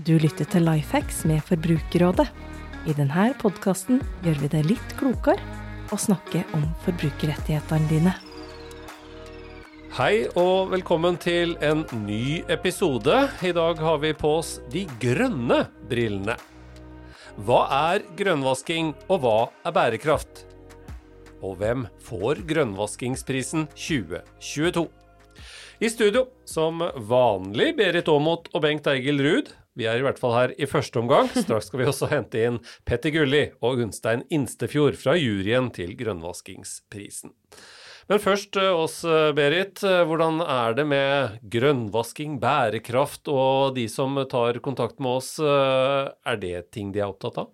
Du lytter til Lifehacks med Forbrukerrådet. I denne podkasten gjør vi det litt klokere å snakke om forbrukerrettighetene dine. Hei og velkommen til en ny episode. I dag har vi på oss de grønne brillene. Hva er grønnvasking, og hva er bærekraft? Og hvem får grønnvaskingsprisen 2022? I studio, som vanlig, Berit Aamodt og Bengt Eigil Ruud. Vi er i hvert fall her i første omgang. Straks skal vi også hente inn Petter Gulli og Gunstein Instefjord fra juryen til grønnvaskingsprisen. Men først eh, oss, eh, Berit. Eh, hvordan er det med grønnvasking, bærekraft og de som tar kontakt med oss? Er det ting de er opptatt av?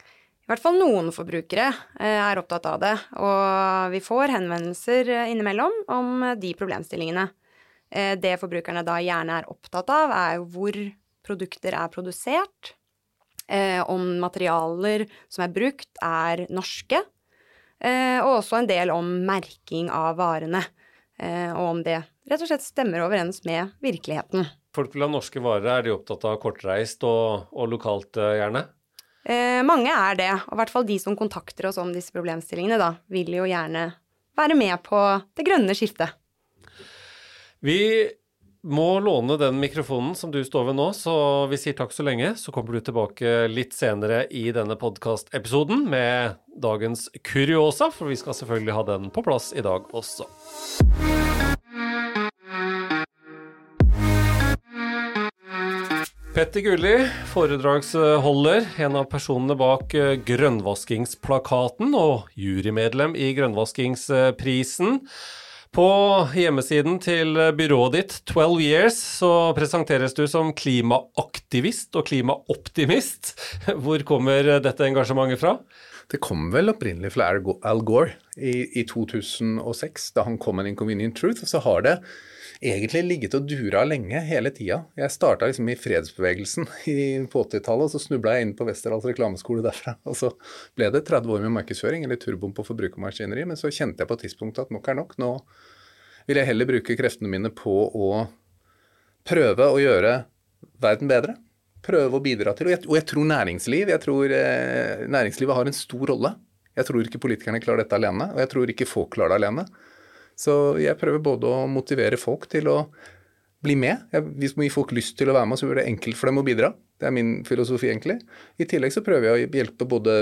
I hvert fall noen forbrukere er opptatt av det, og vi får henvendelser innimellom om de problemstillingene. Det forbrukerne da gjerne er opptatt av, er jo hvor produkter er produsert, om materialer som er brukt, er norske, Eh, og også en del om merking av varene, eh, og om det rett og slett stemmer overens med virkeligheten. Folk vil ha norske varer. Er de opptatt av kortreist og, og lokalt, eh, gjerne? Eh, mange er det, og i hvert fall de som kontakter oss om disse problemstillingene, da, vil jo gjerne være med på det grønne skiftet. Vi må låne den mikrofonen som du står ved nå, så vi sier takk så lenge. Så kommer du tilbake litt senere i denne podkastepisoden med dagens kuriosa, for vi skal selvfølgelig ha den på plass i dag også. Petter Gulli, foredragsholder, en av personene bak grønnvaskingsplakaten og jurymedlem i Grønnvaskingsprisen. På hjemmesiden til byrået ditt, 12 Years, så presenteres du som klimaaktivist og klimaoptimist. Hvor kommer dette engasjementet fra? Det kom vel opprinnelig fra Al Gore i, i 2006, da han kom med 'Inconvenient Truth'. Og så har det egentlig ligget og dura lenge, hele tida. Jeg starta liksom i fredsbevegelsen i, på 80-tallet, og så snubla jeg inn på Westerdals reklameskole derfra. Og så ble det 30 år med markedsføring, eller turbom på forbrukermaskineri. Men så kjente jeg på et tidspunkt at nok er nok. Nå vil jeg heller bruke kreftene mine på å prøve å gjøre verden bedre. Prøve å bidra til. Og jeg, og jeg tror næringsliv, jeg tror eh, næringslivet har en stor rolle. Jeg tror ikke politikerne klarer dette alene, og jeg tror ikke folk klarer det alene. Så jeg prøver både å motivere folk til å bli med. hvis vi får folk lyst til å være med, så blir det enkelt for dem å bidra. Det er min filosofi, egentlig. I tillegg så prøver jeg å hjelpe både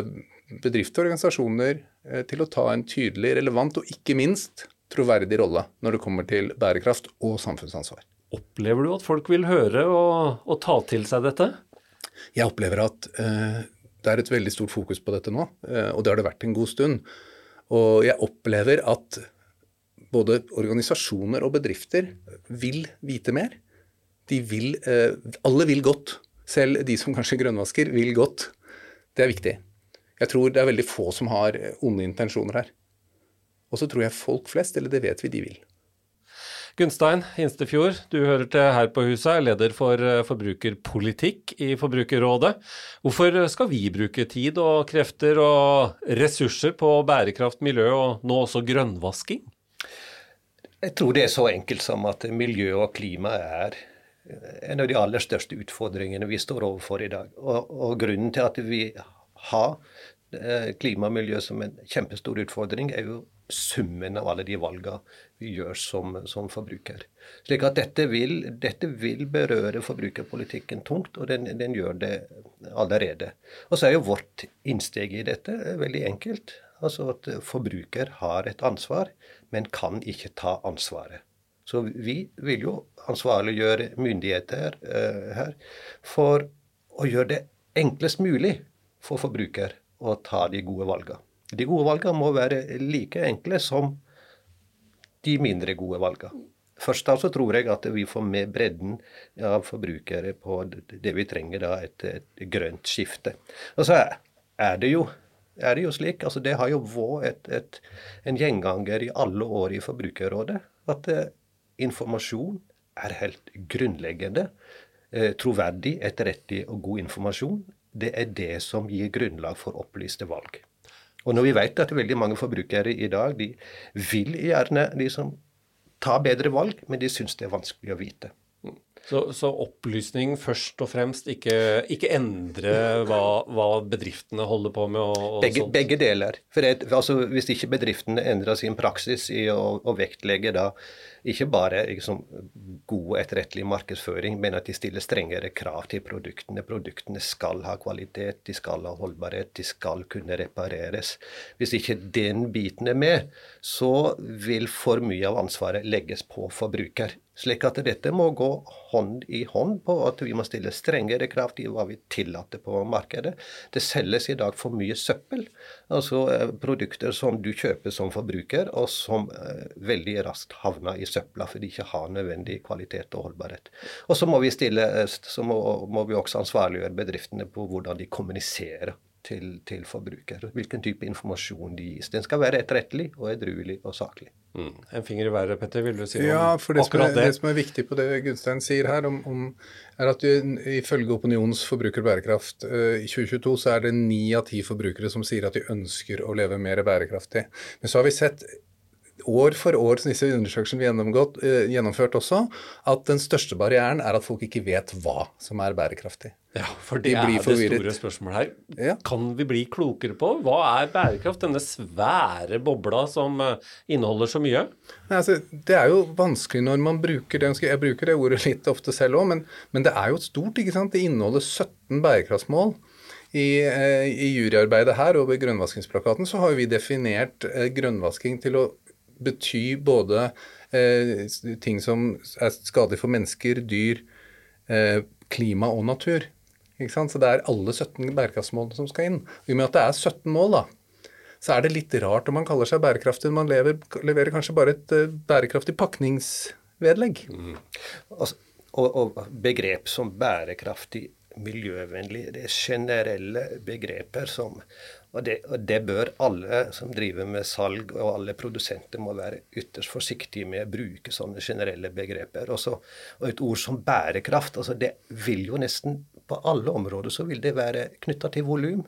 bedrifter og organisasjoner eh, til å ta en tydelig, relevant og ikke minst troverdig rolle når det kommer til bærekraft og samfunnsansvar. Opplever du at folk vil høre og, og ta til seg dette? Jeg opplever at uh, det er et veldig stort fokus på dette nå, uh, og det har det vært en god stund. Og jeg opplever at både organisasjoner og bedrifter vil vite mer. De vil, eh, alle vil godt. Selv de som kanskje grønnvasker, vil godt. Det er viktig. Jeg tror det er veldig få som har onde intensjoner her. Og så tror jeg folk flest, eller det vet vi, de vil. Gunstein Instefjord, du hører til her på huset, er leder for eh, forbrukerpolitikk i Forbrukerrådet. Hvorfor skal vi bruke tid og krefter og ressurser på bærekraft, miljø og nå også grønnvasking? Jeg tror det er så enkelt som at miljø og klima er en av de aller største utfordringene vi står overfor i dag. Og, og grunnen til at vi har eh, klima og miljø som en kjempestor utfordring, er jo summen av alle de valgene vi gjør som, som forbruker. Slik at dette vil, dette vil, berøre forbrukerpolitikken tungt, og den, den gjør det allerede. Og så er jo vårt innsteg i dette veldig enkelt. Altså at forbruker har et ansvar, men kan ikke ta ansvaret. Så vi vil jo ansvarliggjøre myndigheter uh, her for å gjøre det enklest mulig for forbruker å ta de gode valgene. De gode valgene må være like enkle som de mindre gode valgene. Først da så tror jeg at vi får med bredden av forbrukere på det vi trenger, da, et, et grønt skifte. Og så er det jo er det jo slik. altså Det har jo vært en gjenganger i alle år i Forbrukerrådet. At eh, informasjon er helt grunnleggende. Eh, troverdig, etterrettig og god informasjon. Det er det som gir grunnlag for opplyste valg. Og når vi vet at veldig mange forbrukere i dag de vil gjerne liksom ta bedre valg, men de syns det er vanskelig å vite. Så, så, opplysning først og fremst, ikke, ikke endre hva, hva, bedriftene holder på med? Og, og begge, begge, deler. For det, altså, Hvis ikke bedriftene endrer sin praksis i å, å vektlegge da ikke bare liksom, god etterrettelig markedsføring, men at de stiller strengere krav til produktene. Produktene skal ha kvalitet, de skal ha holdbarhet, de skal kunne repareres. Hvis ikke den biten er med, så vil for mye av ansvaret legges på forbruker. Slik at dette må gå hånd i hånd på at vi må stille strengere krav til hva vi tillater på markedet. Det selges i dag for mye søppel. Altså eh, produkter som du kjøper som forbruker, og som eh, veldig raskt havner i søpla fordi de ikke har nødvendig kvalitet og holdbarhet. Og så må vi, stille, eh, så må, må vi også ansvarliggjøre bedriftene på hvordan de kommuniserer til, til forbruker. Hvilken type informasjon de gis. Den skal være etterrettelig og edruelig og saklig. Mm. En finger i været, Petter, vil du si om ja, for det som, er, det? det som er viktig på det Gunstein sier her, om, om, er at du, ifølge Opinions forbruker bærekraft uh, i 2022 så er det ni av ti forbrukere som sier at de ønsker å leve mer bærekraftig. Men så har vi sett år for år som disse undersøkelsene vi har eh, gjennomført også, at den største barrieren er at folk ikke vet hva som er bærekraftig. Ja, for det de er det store spørsmålet her. Ja. Kan vi bli klokere på hva er bærekraft? Denne svære bobla som eh, inneholder så mye? Nei, altså, det er jo vanskelig når man bruker det. Jeg bruker det ordet litt ofte selv òg, men, men, det er jo stort. ikke sant? Det inneholder 17 bærekraftsmål. I, eh, i juryarbeidet her og ved grønnvaskingsplakaten så har vi definert eh, grønnvasking til å bety både eh, ting som er skadelig for mennesker, dyr, eh, klima og natur. Så det er alle 17 bærekraftsmålene som skal inn. I og med at det er 17 mål, da, så er det litt rart om man kaller seg bærekraftig. Man lever, leverer kanskje bare et uh, bærekraftig pakningsvedlegg. Mm. Altså, og, og, begrep som bærekraftig, miljøvennlig, det er generelle begreper som og det, og det, bør alle som driver med salg, og alle produsenter må være ytterst forsiktige med å bruke sånne generelle begreper. Også, og et ord som bærekraft, altså det vil jo nesten på alle områder så vil det være knytta til volum.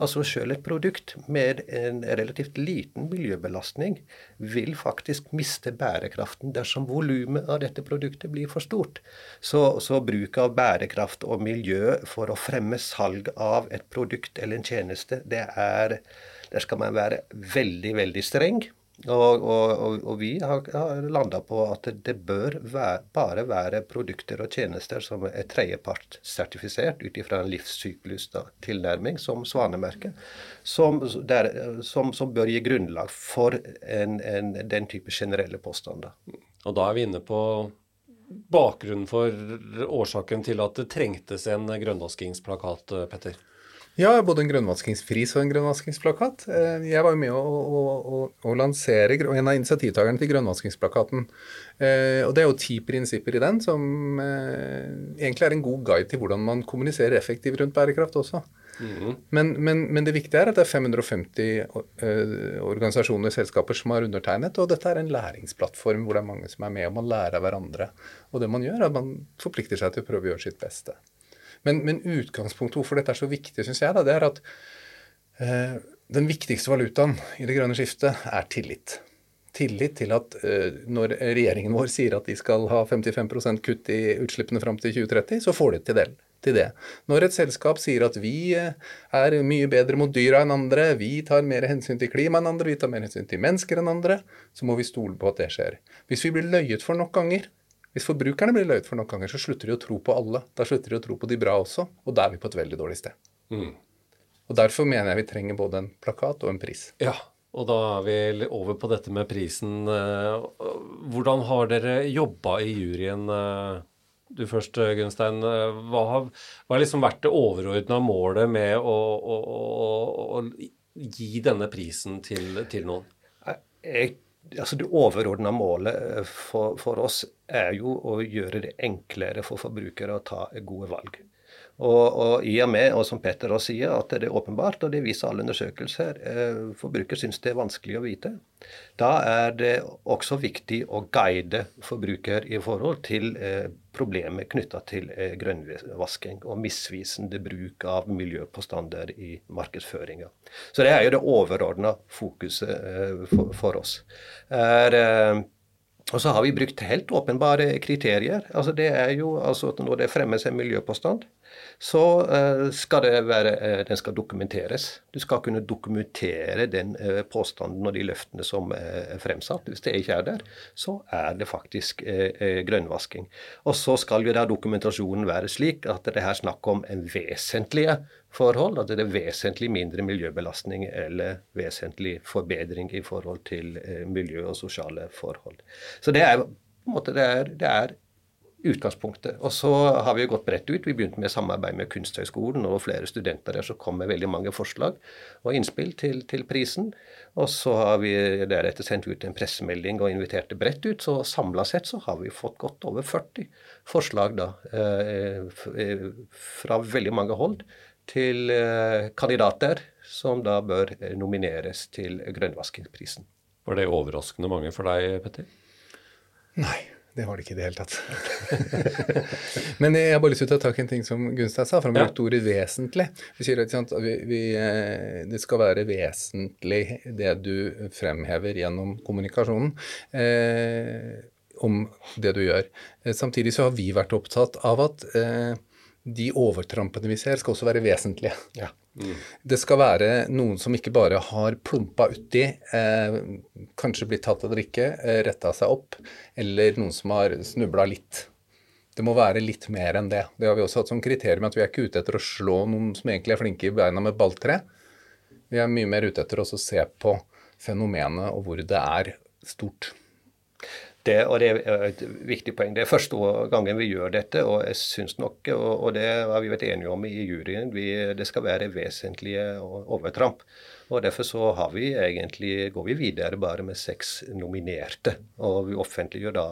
Altså selv et produkt med en relativt liten miljøbelastning vil faktisk miste bærekraften dersom volumet av dette produktet blir for stort. Så, så, bruk av bærekraft og miljø for å fremme salg av et produkt eller en tjeneste, det er Der skal man være veldig, veldig streng. Og, og, og, vi har, har landa på at det bør være, bare være produkter og tjenester som er tredjepartssertifisert ut ifra en livssyklustilnærming som Svanemerket, som, som, som, bør gi grunnlag for en, en, den type generelle påstander. Og da er vi inne på bakgrunnen for årsaken til at det trengtes en grønnvaskingsplakat, Petter? Ja, både en grønnvaskingspris og en grønnvaskingsplakat. Eh, jeg var jo med å, å, å, å lansere en av initiativtakerne til grønnvaskingsplakaten. Eh, og det er jo ti prinsipper i den som eh, egentlig er en god guide til hvordan man kommuniserer effektivt rundt bærekraft også. Mm. Men, men, men, det viktige er at det er 550 organisasjoner og selskaper som har undertegnet, og dette er en læringsplattform hvor det er mange som er med, og man lærer av hverandre. Og det man gjør, er at man forplikter seg til å prøve å gjøre sitt beste. Men, men utgangspunktet hvorfor dette er så viktig, syns jeg, da, det er at eh, den viktigste valutaen i det grønne skiftet er tillit. Tillit til at eh, når regjeringen vår sier at de skal ha 55% kutt i utslippene fram til 2030, så får de til det. Til det. Når et selskap sier at vi eh, er mye bedre mot dyra enn andre, vi tar mer hensyn til klima enn andre, vi tar mer hensyn til mennesker enn andre, så må vi stole på at det skjer. Hvis vi blir løyet for nok ganger, hvis forbrukerne blir løyet for noen ganger, så slutter de å tro på alle. Da slutter de å tro på de bra også, og da er vi på et veldig dårlig sted. Mm. Og Derfor mener jeg vi trenger både en plakat og en pris. Ja, og da er vi over på dette med prisen. Eh, hvordan har dere jobba i juryen? Eh, du først, Gunstein. Eh, hva har, hva har liksom vært det overordna målet med å, å, å, å, gi denne prisen til, til noen? Jeg altså Det overordna målet eh, for, for, oss er jo å gjøre det enklere for forbrukere å ta gode valg. Og, og, i og med, og som Petter også sier, at det er åpenbart, og det viser alle undersøkelser, eh, forbruker syns det er vanskelig å vite. Da er det også viktig å guide forbruker i forhold til eh, problemer knytta til eh, grønnvasking og misvisende bruk av miljøpåstander i markedsføringa. Så det er jo det overordna fokuset eh, for, for, oss. Er, Og så har vi brukt helt åpenbare kriterier. Altså det er jo altså at Når det fremmes en miljøpåstand, så uh, skal det være, uh, den skal dokumenteres. Du skal kunne dokumentere den uh, påstanden og de løftene som er fremsatt. Hvis det ikke er der, så er det faktisk grønnvasking. Og så skal jo da dokumentasjonen være slik at det er snakk om en vesentlige forhold, at det er vesentlig mindre miljøbelastning eller vesentlig forbedring i forhold til miljø og sosiale forhold. Så det er på en måte det er, det er utgangspunktet. Og så har vi gått bredt ut. Vi begynte med samarbeid med Kunsthøgskolen og flere studenter der som kom med veldig mange forslag og innspill til, til, prisen. Og så har vi deretter sendt ut en pressemelding og inviterte bredt ut. Så samla sett så har vi fått godt over 40 forslag da, eh, eh, fra veldig mange hold til eh, kandidater som da bør nomineres til grønnvaskingsprisen. Var det overraskende mange for deg, Petter? Nei. Det var det ikke i det hele tatt. Men jeg har bare lyst til å ta tak i en ting som Gunstad sa, for han brukte ja. ordet 'vesentlig'. Vi sier at vi, vi, eh, det skal være vesentlig det du fremhever gjennom kommunikasjonen. Eh, om det du gjør. Eh, samtidig så har vi vært opptatt av at eh, de overtrampene vi ser, skal også være vesentlige. Ja. Mm. Det skal være noen som ikke bare har plumpa uti, eh, kanskje blitt tatt av drikke, eh, retta seg opp, eller noen som har snubla litt. Det må være litt mer enn det. Det har vi også hatt som kriterium at vi er ikke ute etter å slå noen som egentlig er flinke i beina med balltre. Vi er mye mer ute etter å se på fenomenet og hvor det er stort. Det, og det er et viktig poeng. Det er første gangen vi gjør dette, og jeg syns nok, og, og det har vi vært enige om i juryen, vi, det skal være vesentlige overtramp. Og Derfor så har vi egentlig, går vi videre bare med seks nominerte. Og vi offentliggjør da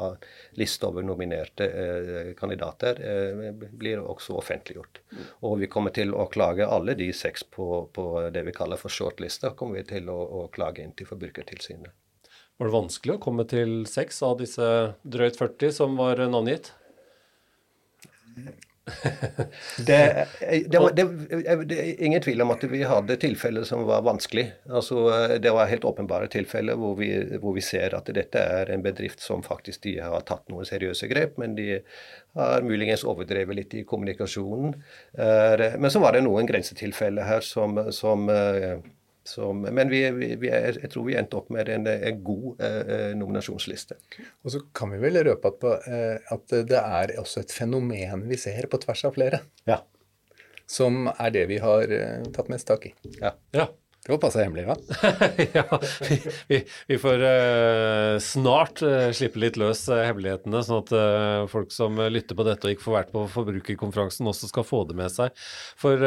liste over nominerte eh, kandidater. Eh, blir også offentliggjort. Og vi kommer til å klage alle de seks på, på det vi kaller for shortlista. kommer vi til å, å klage inn til Forbrukertilsynet. Var det vanskelig å komme til seks av disse drøyt 40 som var navngitt? det, det, var, det, det, er ingen tvil om at vi hadde tilfeller som var vanskelig. Altså, det var helt åpenbare tilfeller hvor vi, hvor vi, ser at dette er en bedrift som faktisk de har tatt noen seriøse grep, men de har muligens overdrevet litt i kommunikasjonen. Men så var det noen grensetilfeller her som, som som, men vi, vi, vi er, jeg tror vi endte opp med en, en god eh, nominasjonsliste. Og så kan vi vel røpe at, på, eh, at, det er også et fenomen vi ser på tvers av flere. Ja. Som er det vi har eh, tatt mest tak i. Ja. ja. Det var passe hemmelig, hva? ja, vi, vi, vi får uh, snart uh, slippe litt løs uh, hemmelighetene, sånn at folk som lytter på dette og ikke får vært på forbrukerkonferansen, også skal få det med seg. For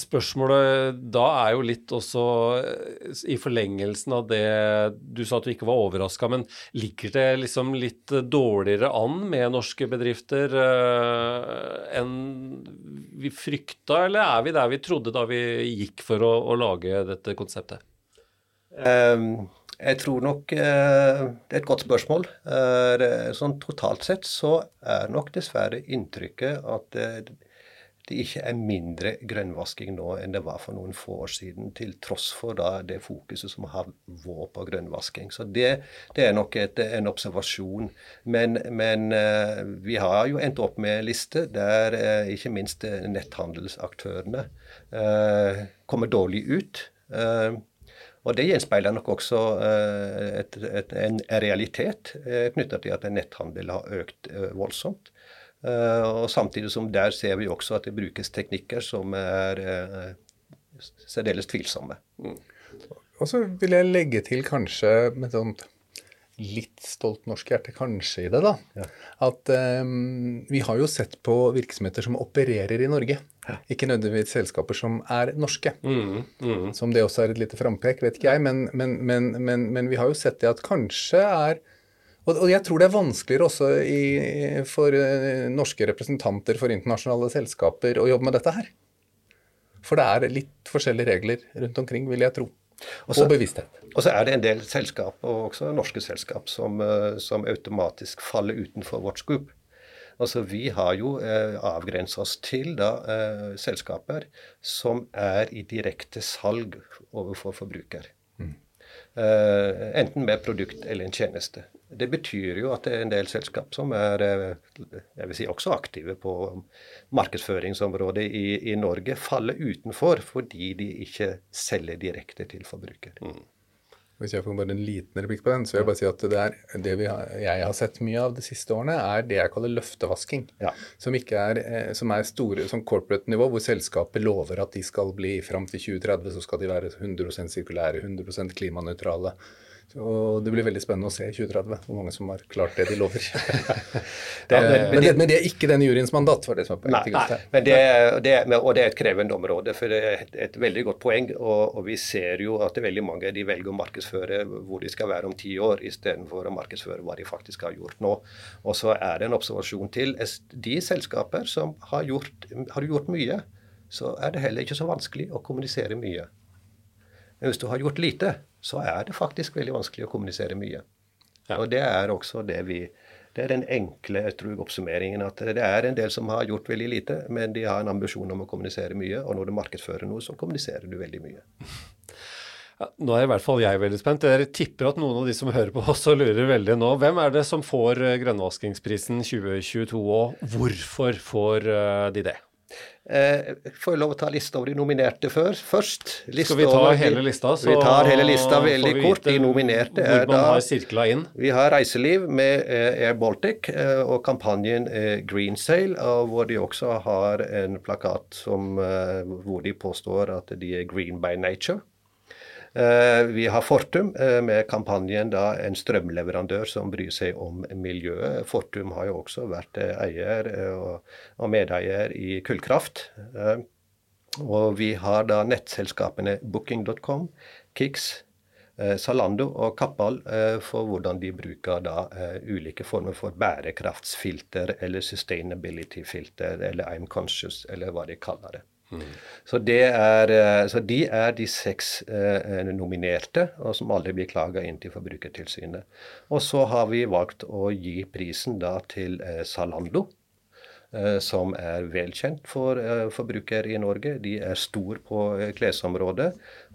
Spørsmålet da er jo litt også eh, i forlengelsen av det du sa at du ikke var overraska, men ligger det liksom litt dårligere an med norske bedrifter uh, enn vi frykta, eller er vi der vi trodde da vi gikk for å, å lage dette konseptet? Um, jeg tror nok uh, Det er et godt spørsmål. Uh, sånn totalt sett så er nok dessverre inntrykket at det ikke er mindre grønnvasking nå enn det var for noen få år siden, til tross for da det fokuset som har vært på grønnvasking. Så det, det er nok et, en observasjon. Men, men, eh, vi har jo endt opp med en liste der eh, ikke minst eh, netthandelsaktørene kommer dårlig ut. Og Det gjenspeiler nok også et, et, en realitet knytta til at netthandel har økt voldsomt. Eh, og Samtidig som der ser vi også at det brukes teknikker som er eh, særdeles tvilsomme. Mm. Og så vil jeg legge til kanskje med sånt litt stolt norsk hjerte kanskje i det, da. Ja. At um, vi har jo sett på virksomheter som opererer i Norge. Ja. Ikke nødvendigvis selskaper som er norske. Mm, mm. Som det også er et lite frampek, vet ikke jeg. Men, men, men, men, vi har jo sett det at kanskje er og, jeg tror det er vanskeligere også i, for uh, norske representanter for internasjonale selskaper å jobbe med dette her. For det er litt forskjellige regler rundt omkring, vil jeg tro. Også, og bevissthet. Og så er det en del selskap, og også norske selskap, som, uh, som automatisk faller utenfor vårt scoop. Altså, Vi har jo eh, avgrensa oss til da, eh, selskaper som er i direkte salg overfor forbruker. Uh, enten med produkt eller en tjeneste. Det betyr jo at det er en del selskap som er jeg vil si også aktive på markedsføringsområdet i, i Norge, faller utenfor fordi de ikke selger direkte til forbruker. Mm. Hvis jeg får bare en liten replikk på den, så vil jeg bare si at det, er, det har, jeg har sett mye av de siste årene, er det jeg kaller løftevasking. Ja. Som, er, eh, som er store som corporate nivå, hvor selskapet lover at de skal bli fram til 2030 så skal de være 100% sirkulære, 100% klimanøytrale. Og det blir veldig spennende å se i 2030 hvor mange som har klart det de lover. det, men, men, det, men, det, er ikke den juryens mandat. for det som er nei, nei, men det, det, og det er et krevende område. for Det er et veldig godt poeng. Og, og vi ser jo at veldig mange de velger å markedsføre hvor de skal være om ti år, istedenfor å markedsføre hva de faktisk har gjort nå. Og så er det en observasjon til. De selskaper som har gjort, har gjort mye, så er det heller ikke så vanskelig å kommunisere mye. Men hvis du har gjort lite, så er det faktisk veldig vanskelig å kommunisere mye. Ja. Og det er også det vi det er den enkle jeg tror, oppsummeringen. At det er en del som har gjort veldig lite, men de har en ambisjon om å kommunisere mye. Og når du markedsfører noe, så kommuniserer du veldig mye. Ja, nå er i hvert fall jeg veldig spent. Jeg tipper at noen av de som hører på også lurer veldig nå. Hvem er det som får eh, grønnvaskingsprisen 2022, og hvorfor får eh, de det? Eh, får jeg lov å ta lista over de nominerte før, først? Lista Skal vi ta hele lista? Så vi tar hele lista veldig kort. De nominerte er da har. Vi har reiseliv med eh, Air Baltic eh, og kampanjen eh, Green Sail, hvor de også har en plakat som, hvor de påstår at de er green by nature. Eh, vi har Fortum eh, med kampanjen da en strømleverandør som bryr seg om miljøet. Fortum har jo også vært eh, eier og medeier i kullkraft. Og vi har da nettselskapene booking.com, Kix, Zalando og Kappal for hvordan de bruker da ulike former for bærekraftsfilter eller sustainability-filter eller I'm conscious eller hva de kaller det. Så, er, eh, så, de er de seks eh, nominerte, og som aldri blir klaga inn til Forbrukertilsynet. Og så har vi valgt å gi prisen da til eh, Zalando. Eh, som er velkjent for eh, forbrukere i Norge. De er stor på eh, klesområdet.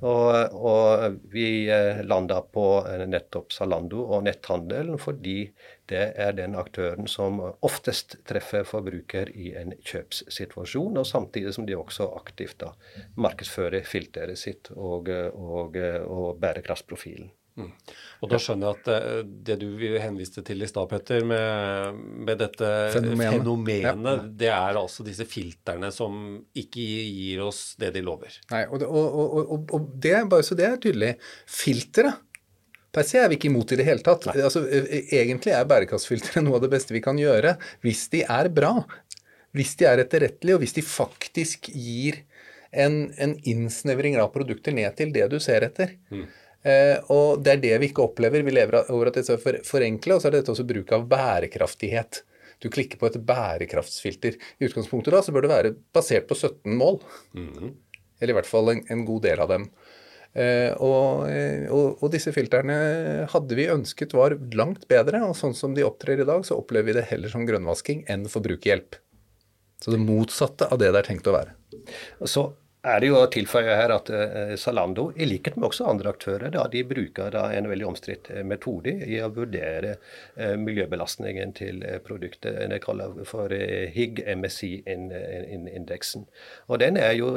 Og, og vi landa på nettopp Zalando og netthandelen fordi det er den aktøren som oftest treffer forbruker i en kjøpssituasjon, og samtidig som de også aktivt da markedsfører filteret sitt og, og, og bærekraftsprofilen. Mm. Og da skjønner jeg at det, eh, det du henviste til i stad, Petter, med, med, dette fenomenet, fenomenet ja. det er altså disse filtrene som ikke gir oss det de lover. Nei, og, og, og, og det, bare så det er tydelig, filtre per se er vi ikke imot i det hele tatt. Altså, e, e, egentlig er bærekraftsfiltre noe av det beste vi kan gjøre hvis de er bra. Hvis de er etterrettelige, og hvis de faktisk gir en, en innsnevring av produkter ned til det du ser etter. Mm. Eh, og det er det vi ikke opplever. Vi lever over at det er for, forenkle, og så er det dette også bruk av bærekraftighet. Du klikker på et bærekraftsfilter. I utgangspunktet da, så bør det være basert på 17 mål. Mm -hmm. Eller i hvert fall en, en god del av dem. Eh, og, eh, og, og, disse filtrene hadde vi ønsket var langt bedre, og sånn som de opptrer i dag, så opplever vi det heller som grønnvasking enn forbrukerhjelp. Så det motsatte av det det er tenkt å være. Så er det jo å tilføye her at uh, Zalando, i likhet med også andre aktører, da, de bruker da en veldig omstridt uh, metode i å vurdere uh, miljøbelastningen til produktet. Det kaller for HIG MSI-indeksen. Og Den er jo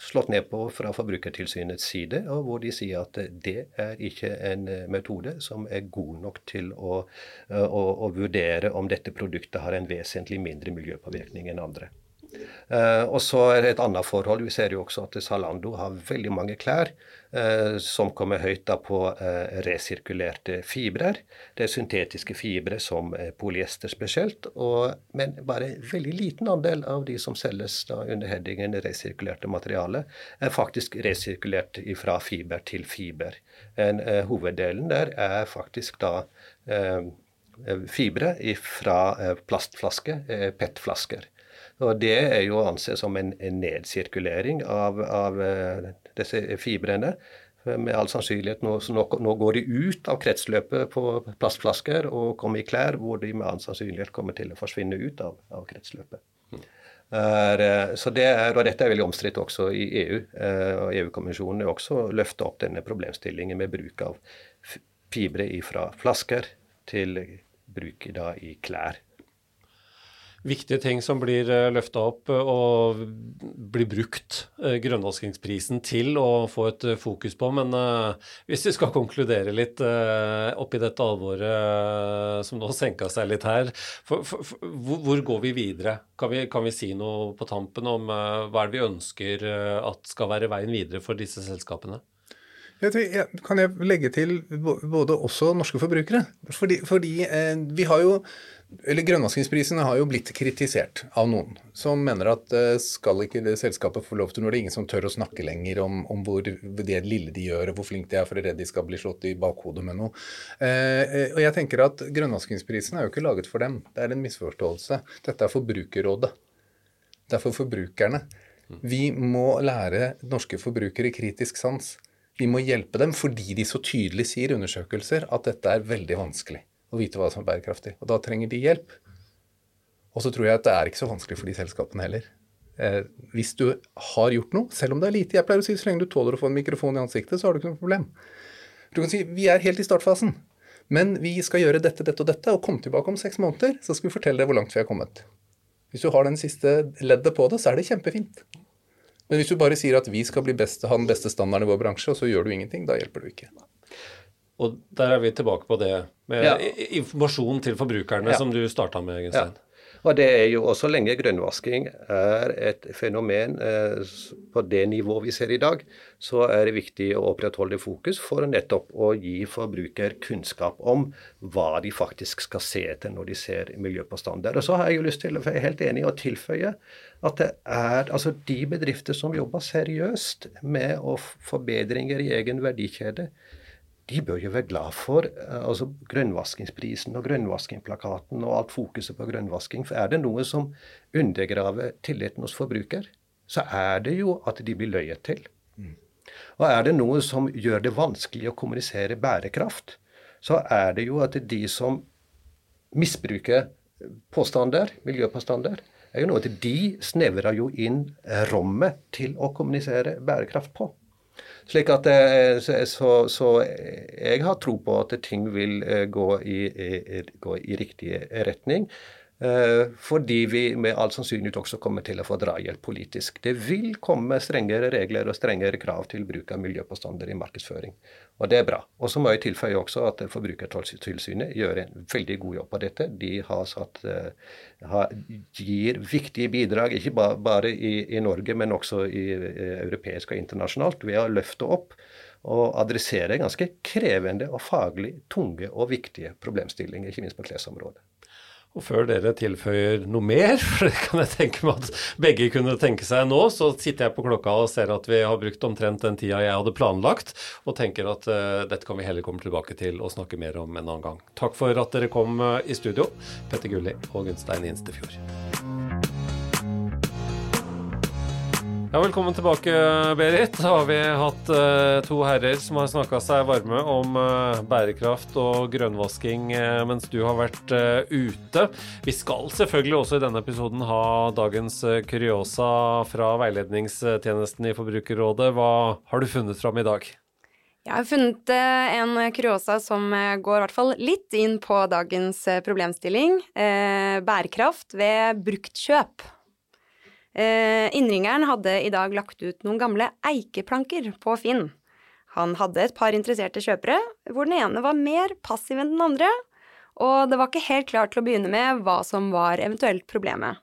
slått ned på fra Forbrukertilsynets side, og hvor de sier at det er ikke en metode som er god nok til å, å, å vurdere om dette produktet har en vesentlig mindre miljøpåvirkning enn andre. Uh, og så er det et annet forhold. Vi ser jo også at Zalando har veldig mange klær uh, som kommer høyt da på uh, resirkulerte fibrer. Det er syntetiske fibre som polyester spesielt. Og, men bare en veldig liten andel av de som selges da under headingen resirkulerte materiale, er faktisk resirkulert fra fiber til fiber. En, hoveddelen der er faktisk da fibre fra plastflasker, PET-flasker. Og Det er jo å anse som en, en nedsirkulering av, av, eh, disse fibrene. Med all sannsynlighet nå, nå, nå, går de ut av kretsløpet på plastflasker og kommer i klær hvor de med all sannsynlighet kommer til å forsvinne ut av, av kretsløpet. Er, eh, så det er, og Dette er veldig omstridt også i EU. Eh, og EU-kommisjonen har også løfta opp denne problemstillingen med bruk av fibre fra flasker til bruk da, i klær viktige ting som blir eh, løfta opp eh, og blir brukt uh, grønnvaskingsprisen til å få et fokus på. Men hvis vi skal konkludere litt oppi dette alvoret som nå senka seg litt her, for, for, for, hvor, går vi videre? Kan vi, kan vi, si noe på tampen om hva er det vi ønsker at skal være veien videre for disse selskapene? Kan jeg legge til både også norske forbrukere? Fordi, fordi eh, vi har jo eller Grønnvaskingsprisene har jo blitt kritisert av noen, som mener at uh, skal ikke det selskapet få lov til noe? Det er ingen som tør å snakke lenger om, om hvor det lille de gjør, og hvor flinke de er for å redde de skal bli slått i bakhodet med noe. Eh, og jeg tenker at Grønnvaskingsprisene er jo ikke laget for dem. Det er en misforståelse. Dette er Forbrukerrådet. Det er for forbrukerne. Vi må lære norske forbrukere kritisk sans. Vi må hjelpe dem fordi de så tydelig sier i undersøkelser at dette er veldig vanskelig å vite hva som er bærekraftig. Og da trenger de hjelp. Og så tror jeg at det er ikke så vanskelig for de selskapene heller. Eh, hvis du har gjort noe, selv om det er lite Jeg pleier å si så lenge du tåler å få en mikrofon i ansiktet, så har du ikke noe problem. Du kan si vi er helt i startfasen, men vi skal gjøre dette, dette og dette, og komme tilbake om seks måneder, så skal vi fortelle deg hvor langt vi har kommet. Hvis du har den siste leddet på det, så er det kjempefint. Men hvis du bare sier at vi skal best, ha den beste standarden i vår bransje, og så gjør du ingenting, da hjelper du ikke. Og der er vi tilbake på det med ja. informasjon til forbrukerne, ja. som du starta med, Gunstein. Ja. Og det er jo også lenge grønnvasking er et fenomen eh, på det nivået vi ser i dag, så er det viktig å opprettholde fokus for nettopp å gi forbruker kunnskap om hva de faktisk skal se etter når de ser miljøpåstander. Og så har jeg jo lyst til, for jeg er helt enig, å tilføye at det er altså de bedrifter som jobber seriøst med forbedringer i egen verdikjede, de bør jo være glad for eh, altså grønnvaskingsprisen og grønnvaskingplakaten og alt fokuset på grønnvasking. For er det noe som undergraver tilliten hos forbruker, så er det jo at de blir løyet til. Mm. Og er det noe som gjør det vanskelig å kommunisere bærekraft, så er det jo at de som misbruker påstander, miljøpåstander, er jo noe at de snevrer jo inn rommet til å kommunisere bærekraft på. Slik at eh, så, så, jeg har tro på at ting vil eh, gå i, i, gå i riktig retning. Eh, fordi vi med all sannsynlighet også kommer til å få drahjelp politisk. Det vil komme strengere regler og strengere krav til bruk av miljøpåstander i markedsføring. Og det er bra. Og så må jeg tilføye også at Forbrukertilsynet gjør en veldig god jobb på dette. De har satt, har, gir viktige bidrag, ikke bare i, i Norge, men også i, i europeisk og internasjonalt, ved å løfte opp og adressere ganske krevende og faglig tunge og viktige problemstillinger, ikke minst på klesområdet. Og før dere tilføyer noe mer, for det kan jeg tenke meg at begge kunne tenke seg nå, så sitter jeg på klokka og ser at vi har brukt omtrent den tida jeg hadde planlagt, og tenker at uh, dette kan vi heller komme tilbake til og snakke mer om en annen gang. Takk for at dere kom uh, i studio, Petter Gulli og Gunstein Instefjord. Ja, Velkommen tilbake, Berit. Da har vi hatt uh, to herrer som har snakka seg varme om uh, bærekraft og grønnvasking uh, mens du har vært ute. Vi skal selvfølgelig også i denne episoden ha dagens kuriosa fra veiledningstjenesten i Forbrukerrådet. Hva har du funnet fram i dag? Jeg har funnet en kuriosa som går i hvert fall litt inn på dagens problemstilling. bærekraft ved bruktkjøp. Eh, innringeren hadde i dag lagt ut noen gamle eikeplanker på Finn. Han hadde et par interesserte kjøpere, hvor den ene var mer passiv enn den andre, og det var ikke helt klart til å begynne med hva som var eventuelt problemet.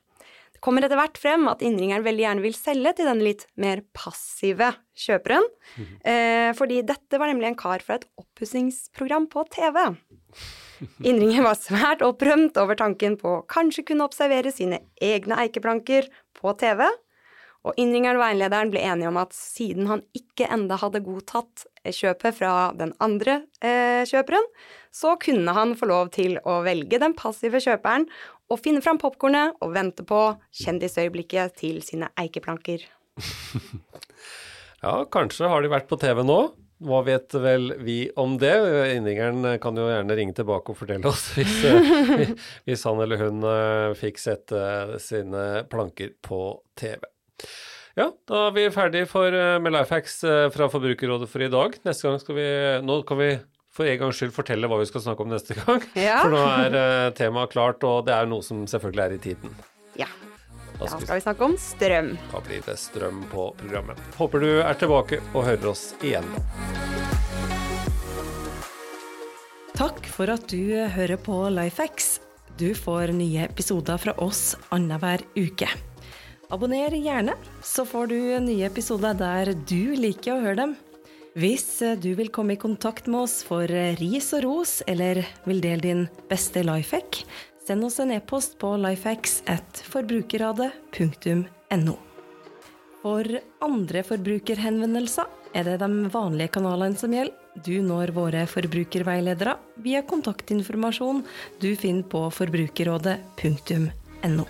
Det kommer etter hvert frem at innringeren veldig gjerne vil selge til den litt mer passive kjøperen, mm. eh, fordi dette var nemlig en kar fra et oppussingsprogram på TV. Innringeren var svært opprømt over tanken på å kanskje kunne observere sine egne eikeplanker på TV, og innringeren og veilederen ble enige om at siden han ikke enda hadde godtatt kjøpet fra den andre eh, kjøperen, så kunne han få lov til å velge den passive kjøperen og finne fram popkornet og vente på kjendisøyeblikket til sine eikeplanker. ja, kanskje har de vært på TV nå. Hva vet vel vi om det? Innringeren kan jo gjerne ringe tilbake og fortelle oss hvis, eh, hvis han eller hun eh, fikk sett eh, sine planker på TV. Ja, da er vi ferdig for, med Lifehacks fra Forbrukerrådet for i dag. Neste gang skal vi Nå kan vi for en gangs skyld fortelle hva vi skal snakke om neste gang. Ja. For nå er temaet klart, og det er noe som selvfølgelig er i tiden. Ja. Da skal vi snakke om strøm. Da blir det strøm på programmet. Håper du er tilbake og hører oss igjen. Takk for at du hører på Lifehacks. Du får nye episoder fra oss annenhver uke. Abonner gjerne, så får du nye episoder der du liker å høre dem. Hvis du vil komme i kontakt med oss for ris og ros, eller vil dele din beste lifehack, send oss en e-post på lifehacks at forbrukerradet.no. For andre forbrukerhenvendelser er det de vanlige kanalene som gjelder. Du når våre forbrukerveiledere via kontaktinformasjon du finner på forbrukerrådet.no.